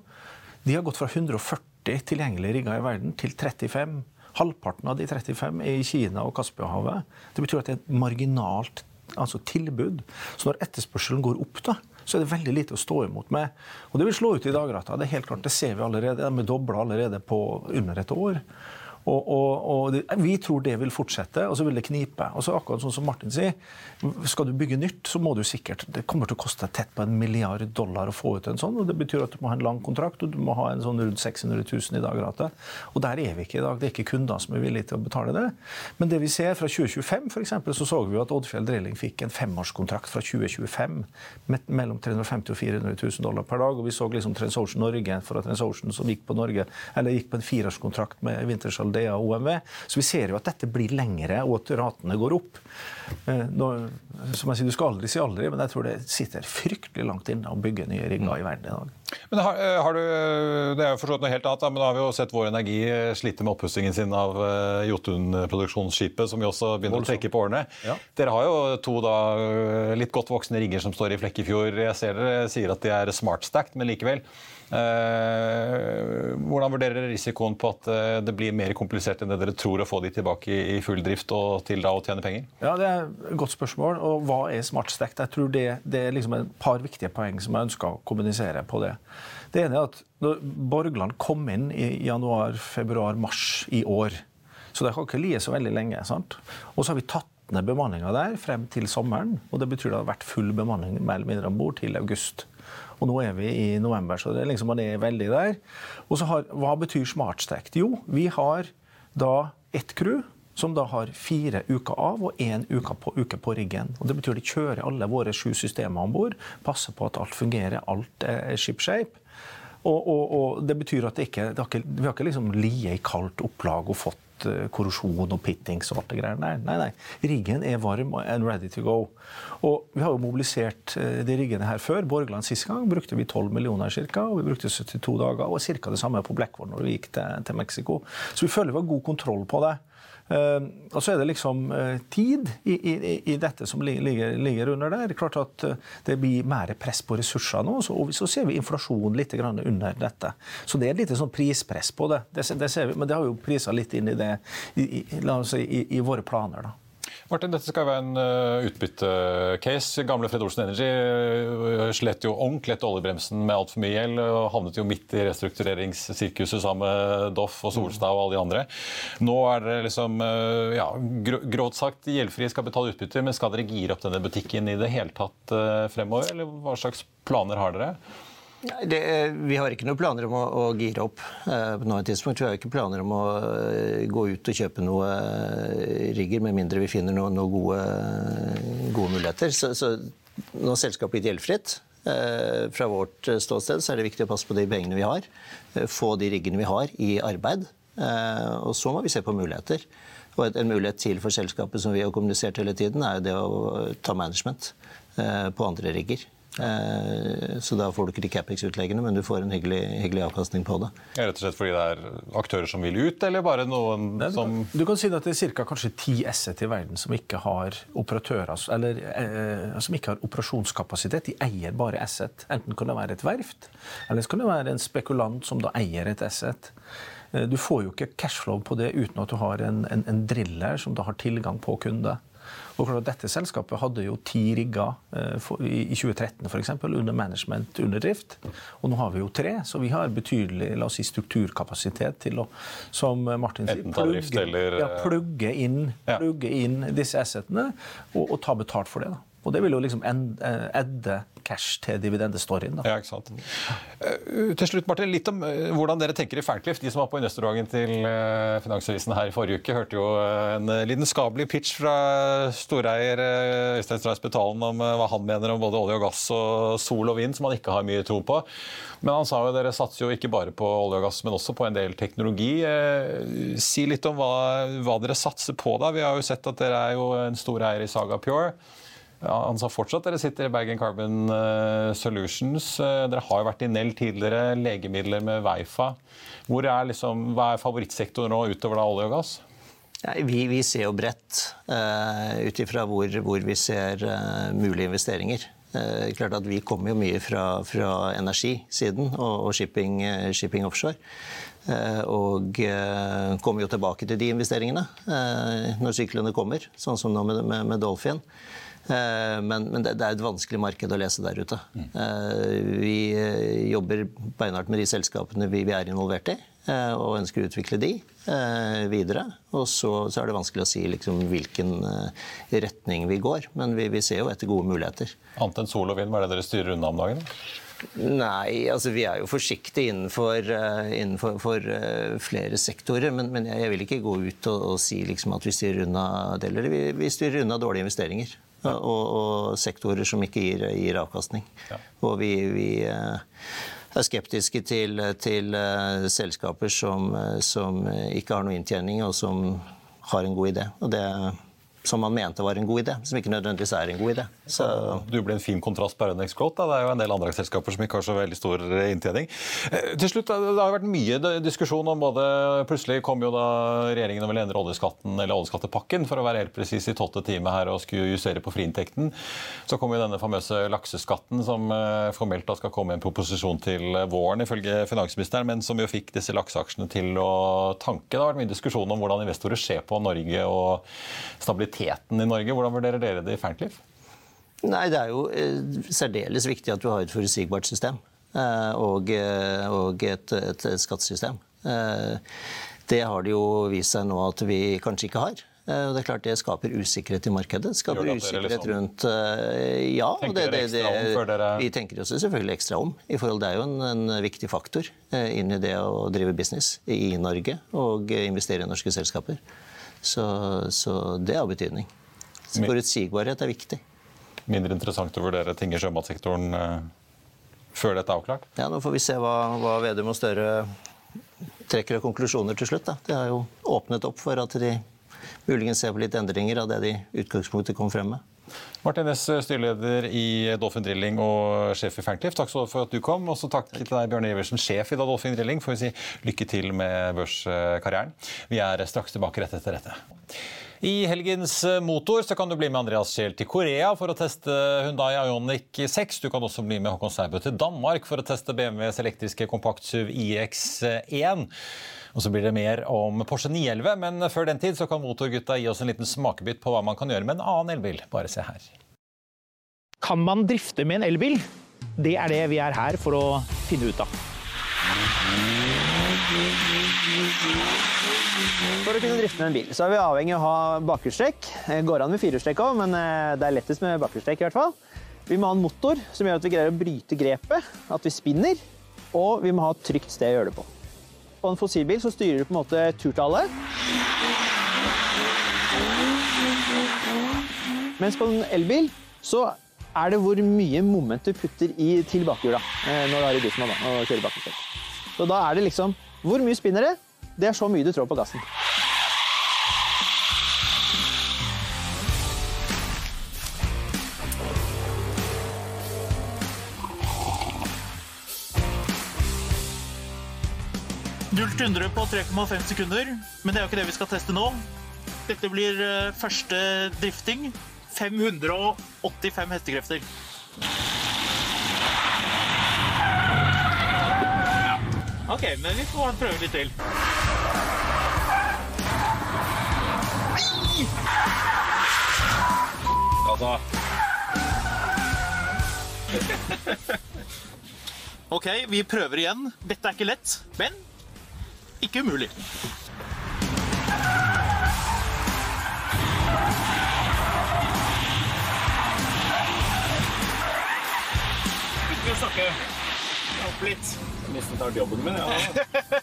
De har gått fra 140 tilgjengelige rigger i verden til 35. Halvparten av de 35 er i Kina og Kaspiahavet. Det betyr at det er et marginalt altså tilbud. Så når etterspørselen går opp, da, så er det veldig lite å stå imot med. Og det vil slå ut i dagrata. Det er helt klart, det ser vi allerede. De er dobla allerede på under et år. Og, og, og det, Vi tror det vil fortsette, og så vil det knipe. Og så akkurat sånn som Martin sier, Skal du bygge nytt, så må du sikkert Det kommer til å koste tett på en milliard dollar å få ut en sånn. og Det betyr at du må ha en lang kontrakt, og du må ha en sånn rundt 600 000 i dagrate. Og der er vi ikke i dag. Det er ikke kunder som er villige til å betale det. Men det vi ser fra 2025, for eksempel, så så vi at Oddfjell Drilling fikk en femårskontrakt fra 2025 med mellom 350 og 400 000 dollar per dag. Og vi så liksom Transocean Norge for at Transocean som gikk på Norge, eller gikk på en fireårskontrakt med Wintershall DA og OMV. Så vi ser jo at dette blir lengre, og at ratene går opp. Eh, nå, som jeg sier, Du skal aldri si aldri, men jeg tror det sitter fryktelig langt inne å bygge nye rigger i verden i dag. Men har, eh, har du, Det er jo forstått noe helt annet, men da har vi jo sett Vår Energi slite med oppussingen sin av uh, Jotun-produksjonsskipet, som vi også begynner å trekke på årene. Ja. Dere har jo to da, litt godt voksne rigger som står i Flekkefjord. Jeg ser dere sier at de er smart-stacked, men likevel. Eh, hvordan vurderer dere risikoen på at eh, det blir mer komplisert enn det dere tror å få de tilbake i full drift og til da å tjene penger? Ja, Det er et godt spørsmål. Og hva er smartstekt? Jeg tror det, det er liksom et par viktige poeng som jeg ønsker å kommunisere på det. Det ene er at når Borgland kom inn i januar, februar, mars i år, så det har ikke ligget så veldig lenge. sant? Og så har vi tatt ned bemanninga der frem til sommeren. og Det betyr det har vært full bemanning mer eller mindre om bord til august. Og nå er vi i november, så det liksom, man er veldig der. Og så har, Hva betyr smartstack? Jo, vi har da ett crew som da har fire uker av og én uke på, uke på riggen. Og Det betyr de kjører alle våre sju systemer om bord, passer på at alt fungerer, alt er shipshape. Og, og, og, det betyr at det ikke, det har ikke, vi har ikke liksom liet i kaldt opplag og fått Eh, korrosjon og pittings og alt det greiene der. Nei, nei. Riggen er varm and ready to go. Og vi har jo mobilisert eh, de riggene her før. Borgland sist gang brukte vi 12 millioner ca. Og vi brukte 72 dager. Og ca. det samme på Blackwater når vi gikk til, til Mexico. Så vi føler vi har god kontroll på det. Uh, og så er det liksom uh, tid i, i, i, dette som ligger, ligger, under der. Klart at uh, Det blir mer press på ressurser nå, så, og så ser vi inflasjon litt under dette. Så det er et lite sånn prispress på det. det, det vi, men det har jo prisa litt inn i det i, si, i våre planer. da. Martin, dette skal være en uh, utbyttecase. Gamle Fred Olsen Energy slett slet jo ordentlig etter oljebremsen med altfor mye gjeld og havnet jo midt i restruktureringssirkuset sammen med Doff og Solstad og alle de andre. Nå er dere liksom, ja, grått sagt gjeldfrie, skal betale utbytte, men skal dere gire opp denne butikken i det hele tatt fremover, eller hva slags planer har dere? Det, vi har ikke noen planer om å, å gire opp eh, på noe tidspunkt. Vi har ikke planer om å uh, gå ut og kjøpe noe uh, rigger, med mindre vi finner noen noe gode, gode, muligheter. Så, så når selskapet blir gjeldfritt. Fra vårt ståsted så er det viktig å passe på de pengene vi har. Få de riggene vi har, i arbeid. Og så må vi se på muligheter. Og en mulighet til for selskapet som vi har kommunisert hele tiden, er jo det å ta management på andre rigger. Eh, så da får du ikke de Capex-utleggene, men du får en hyggelig, hyggelig, avkastning på det. Rett og slett fordi det er aktører som vil ut, eller bare noen Nei, som Du kan si at det er ca. kanskje ti asset i verden som ikke har operatører, eller eh, som ikke har operasjonskapasitet. De eier bare asset. Enten kan det være et verft, eller så kan det være en spekulant som da eier et asset. Eh, du får jo ikke cashflow på det uten at du har en, en, en driller som da har tilgang på kunde. Og Dette selskapet hadde jo ti rigger eh, i 2013 f.eks. under management, under drift. Og nå har vi jo tre, så vi har betydelig la oss si, strukturkapasitet til å som Martin sier, plugge, ja, plugge, inn, plugge inn disse assetene og, og ta betalt for det. da. Og det vil jo liksom edde eh, cash til dividendestoryen. Ja, ikke sant. Uh, til slutt, Martin, litt om uh, hvordan dere tenker i Faircliff. De som var på investordagen til Finansavisen her i forrige uke, hørte jo en lidenskapelig pitch fra storeier Øystein Strauss Betalen om hva han mener om både olje og gass og sol og vind, som han ikke har mye tro på. Men han sa jo dere satser jo ikke bare på olje og gass, men også på en del teknologi. Si litt om hva, hva dere satser på da. Vi har jo sett at dere er jo en stor eier i Saga Pure. Han sa fortsatt dere sitter i Bergen Carbon uh, Solutions. Uh, dere har jo vært i Nell tidligere, legemidler med Weifa. Hvor er liksom, hva er favorittsektoren nå utover da olje og gass? Ja, vi, vi, ser jo bredt uh, ut ifra hvor, hvor, vi ser uh, mulige investeringer. Uh, klart at Vi kommer jo mye fra, fra energisiden og, og shipping, shipping, offshore. Og kommer jo tilbake til de investeringene når syklene kommer, sånn som nå med, med, med Dolphin. Eh, men, men det, er et vanskelig marked å lese der ute. Mm. Vi eh, jobber beinhardt med de selskapene vi, er involvert i, og ønsker å utvikle de videre. Og så, så er det vanskelig å si liksom, hvilken retning vi går, men vi, vi ser jo etter gode muligheter. Annet enn sol og vind, hva er det dere styrer unna om dagen? Nei, altså vi er jo forsiktige innenfor, innenfor for, flere sektorer. Men, men, jeg vil ikke gå ut og, og si liksom at vi styrer unna deler. Vi, vi styrer unna dårlige investeringer og, og, sektorer som ikke gir, gir avkastning. Ja. Og vi, vi, eh, er skeptiske til, til eh, selskaper som, eh, som, ikke har noe inntjening, og som har en god idé. Og det som man mente var en god idé, som ikke nødvendigvis er en god idé. Så... Du blir en fin kontrast på Rennex Growth. Det er jo en del andre selskaper som ikke har så veldig stor inntjening. Eh, til slutt, Det har vært mye diskusjon om både Plutselig kom jo da regjeringen og ville endre oljeskatten, eller oljeskattepakken, for å være helt presis i tolvte time her og skulle justere på friinntekten. Så kom jo denne famøse lakseskatten, som eh, formelt da skal komme i en proposisjon til våren, ifølge finansministeren, men som jo fikk disse lakseaksjene til å tanke. Det har vært mye diskusjon om hvordan investorer ser på Norge og stabilitet stabiliteten i Norge. Hvordan vurderer dere det i Ferncliff? Nei, Det er jo eh, særdeles viktig at du har et forutsigbart system eh, og, eh, og et, et, et, skattesystem. Det har det jo vist seg nå at vi kanskje ikke har. Det er klart det skaper usikkerhet i markedet. Det skaper usikkerhet liksom, rundt Ja. Det, det, det, dere... Vi tenker oss selvfølgelig ekstra om. i forhold Det er jo en, en viktig faktor inn i det å drive business i Norge og investere i norske selskaper. Så, så det har betydning. Forutsigbarhet er viktig. Mindre interessant å vurdere ting i sjømatsektoren eh, før dette er avklart? Ja, Nå får vi se hva, hva Vedum og Støre trekker av konklusjoner til slutt. Da. De har jo åpnet opp for at de muligens ser på litt endringer av det de utgangspunktet kom frem med. Martin Næss, styreleder i Dolphin Drilling og sjef i Ferncliff. Takk for at du kom. Og så takk til deg, Bjørn Iversen, sjef i Dolphin Drilling. Får vi si lykke til med børskarrieren. Vi er straks tilbake rett etter dette. I helgens motor så kan du bli med Andreas Scheel til Korea for å teste Hundai Ioniq 6. Du kan også bli med Håkon Sæbø til Danmark for å teste BMWs elektriske kompaktsuv iX1. Og så blir det mer om Porsche 911, men før den tid så kan Motorgutta gi oss en liten smakebit på hva man kan gjøre med en annen elbil. Bare se her. Kan man drifte med en elbil? Det er det vi er her for å finne ut av. For å kunne drifte med en bil så er vi avhengig av å ha bakhjulstrekk. Det går an med firehjulstrekk òg, men eh, det er lettest med bakhjulstrekk. Vi må ha en motor som gjør at vi greier å bryte grepet, at vi spinner. Og vi må ha et trygt sted å gjøre det på. På en fossilbil så styrer du på en måte turtallet. Mens på en elbil så er det hvor mye moment du putter i til bakhjula eh, når du har i driftsmann og kjører bakhjulstrekk. Så da er det liksom Hvor mye spinner det? Det er så mye du trår på gassen. Null til 100 på 3,5 sekunder, men det er jo ikke det vi skal teste nå. Dette blir eh, første drifting. 585 hestekrefter. OK, men vi får prøve litt til. Altså, *laughs* OK, vi prøver igjen. Dette er ikke lett, men ikke umulig. Ikke snakke litt. nesten tar jobben min, ja.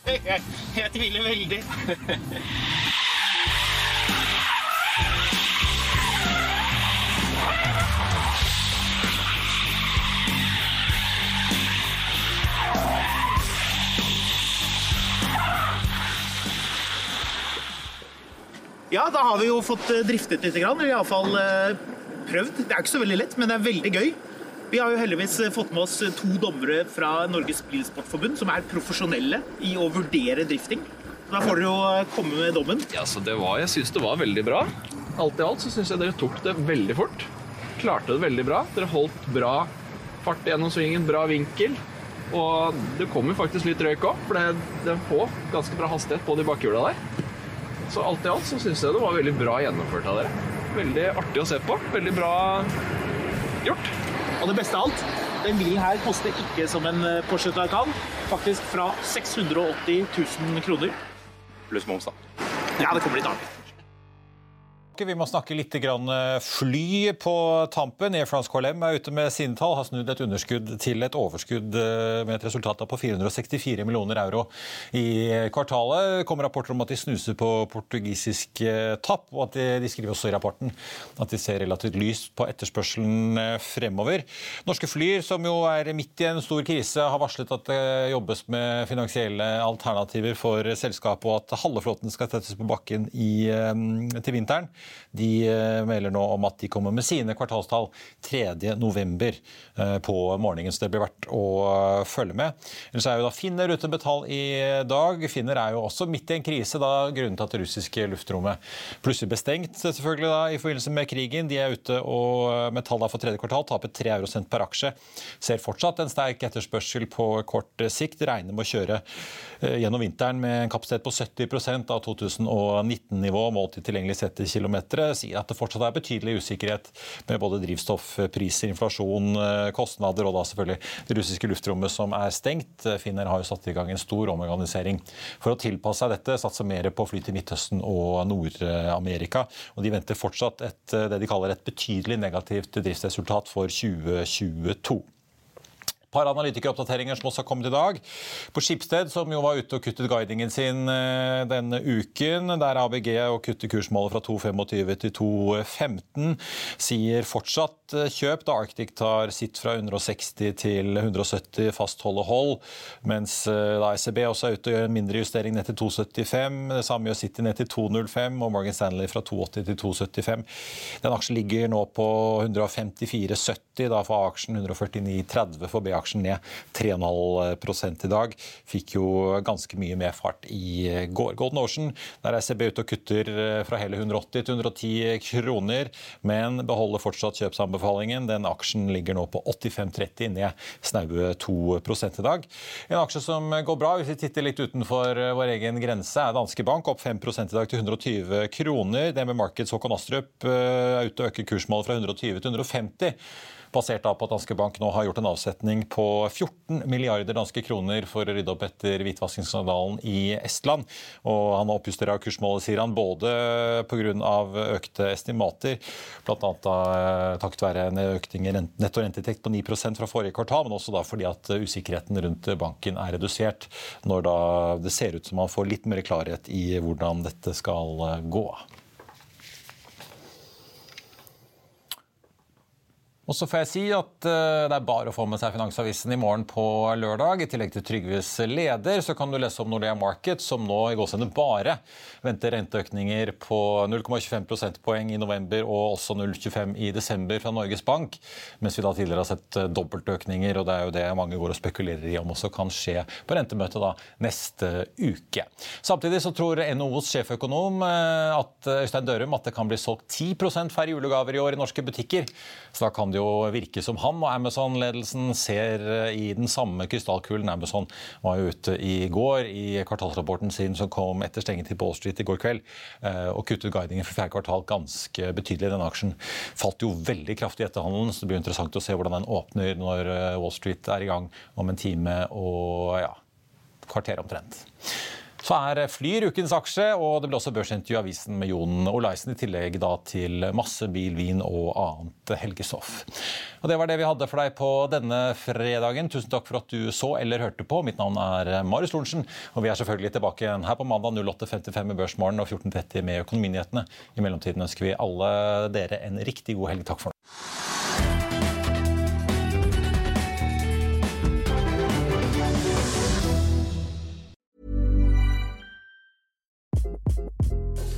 jeg, *laughs* jeg tviler veldig. *laughs* Ja, da har vi jo fått eh, driftet litt. eller iallfall prøvd. Det er ikke så veldig lett, men det er veldig gøy. Vi har jo heldigvis eh, fått med oss to dommere fra Norges Bilsportforbund, som er profesjonelle i å vurdere drifting. Da får dere jo eh, komme med dommen. Ja, så det var, Jeg syns det var veldig bra. Alt i alt så syns jeg dere tok det veldig fort. Klarte det veldig bra. Dere holdt bra fart gjennom svingen, bra vinkel. Og det kom jo faktisk litt røyk òg, for det, det får ganske bra hastighet på de bakhjula der. Så alt i alt så syns jeg det var veldig bra gjennomført av dere. Veldig artig å se på. Veldig bra gjort. Og det beste av alt, den bilen her koster ikke som en eh, Porsche Taycan. Faktisk fra 680 000 kroner. Pluss moms, da. Ja, det kommer litt annet. Vi må snakke litt eh, fly på tampen. Air France KLM er ute med sine tall. Har snudd et underskudd til et overskudd eh, med et resultat på 464 millioner euro i kvartalet. Det kommer rapporter om at de snuser på portugisisk eh, tapp, og at de, de skriver også i rapporten at de ser relativt lyst på etterspørselen fremover. Norske Flyr, som jo er midt i en stor krise, har varslet at det jobbes med finansielle alternativer for selskapet, og at halve flåten skal settes på bakken i, til vinteren. De eh, melder nå om at de kommer med sine kvartalstall 3.11. Eh, på morgenen, så det blir verdt å eh, følge med. Ellers er jo da Finner uten betal i dag. Finner er jo også midt i en krise, da grunnen til at det russiske luftrommet plutselig ble stengt selvfølgelig da, i forbindelse med krigen. De er ute og med tall for tredje kvartal taper 3 eurosent per aksje. Ser fortsatt en sterk etterspørsel på kort sikt. Regner med å kjøre gjennom vinteren med en kapasitet på 70% av 2019-nivå målt i tilgjengelig sett i kilometer. Sier at det fortsatt er betydelig usikkerhet med både drivstoffpriser, inflasjon, kostnader og da selvfølgelig det russiske luftrommet som er stengt. Finner har jo satt i gang en stor omorganisering for å tilpasse seg dette. Satse mer på fly til Midtøsten og Nord-Amerika. Og de venter fortsatt et, det de kaller et betydelig negativt driftsresultat for 2022 par analytikeroppdateringer som også har kommet i dag. På Skipsted, som jo var ute og kuttet guidingen sin denne uken, der ABG og kutte kursmålet fra 2,25 til 2,15, sier fortsatt kjøp da Arctic tar sitt fra 160 til 170 fastholde hold, mens da ECB også er ute og gjør en mindre justering ned til 2,75. Det samme gjør City ned til 2,05 og Morgan Stanley fra 2,80 til 2,75. Den aksjen ligger nå på 154,70, da for A-aksjen 149,30 for B-aksjen aksjen ned 3,5 i dag. Fikk jo ganske mye mer fart i går. Golden Ocean der er ECB ute og kutter fra hele 180 til 110 kroner, men beholder fortsatt kjøpsanbefalingen. Den aksjen ligger nå på 85,30, ned snaue 2 i dag. En aksje som går bra, hvis vi titter litt utenfor vår egen grense, er Danske Bank, opp 5 i dag til 120 kroner. DNB Markets Håkon Astrup er ute og øker kursmålet fra 120 til 150 basert på at Danske Bank nå har gjort en avsetning på 14 milliarder danske kroner for å rydde opp etter hvitvaskingsskandalen i Estland. Og han har oppjustert kursmålet, sier han, både pga. økte estimater, bl.a. takket være en økning i netto renteinntekt på 9% fra forrige kvartal, men også da fordi at usikkerheten rundt banken er redusert, når da det ser ut som man får litt mer klarhet i hvordan dette skal gå. Og så får jeg si at uh, det er bare å få med seg Finansavisen i morgen på lørdag. I tillegg til Trygves leder så kan du lese om Nordea Market, som nå i gåsehudet bare venter renteøkninger på 0,25 prosentpoeng i november og også 0,25 i desember fra Norges Bank. Mens vi da tidligere har sett uh, dobbeltøkninger, og det er jo det mange går og spekulerer i om også kan skje på rentemøtet da neste uke. Samtidig så tror NHOs sjeføkonom uh, at Øystein Dørum at det kan bli solgt 10% færre julegaver i år i norske butikker. Så da kan det jo virke som han og Amazon-ledelsen ser eh, i den samme krystallkulen. Amazon var jo ute i går i kvartalsrapporten sin som kom etter stengetid på Wall Street i går kveld, eh, og kuttet guidingen for fjerde kvartal ganske betydelig. Denne aksjen falt jo veldig kraftig etter handelen, så det blir interessant å se hvordan den åpner når eh, Wall Street er i gang om en time og ja, kvarter omtrent. Så er Flyr ukens aksje, og det ble også børsintervju i avisen med Jon Olaisen, i tillegg da til masse bil, vin og annet helgestoff. Og Det var det vi hadde for deg på denne fredagen. Tusen takk for at du så eller hørte på. Mitt navn er Marius Lorentzen, og vi er selvfølgelig tilbake igjen her på mandag 08.55 med Børsmorgen og 14.30 med Økonominyhetene. I mellomtiden ønsker vi alle dere en riktig god helg. Takk for nå.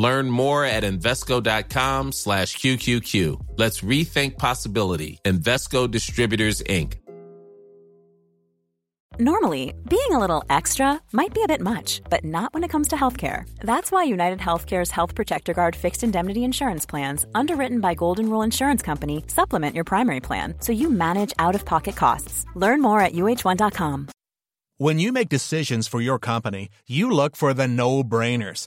Learn more at Invesco.com slash QQQ. Let's rethink possibility. Investco Distributors, Inc. Normally, being a little extra might be a bit much, but not when it comes to healthcare. That's why United Healthcare's Health Protector Guard fixed indemnity insurance plans, underwritten by Golden Rule Insurance Company, supplement your primary plan so you manage out of pocket costs. Learn more at uh1.com. When you make decisions for your company, you look for the no brainers.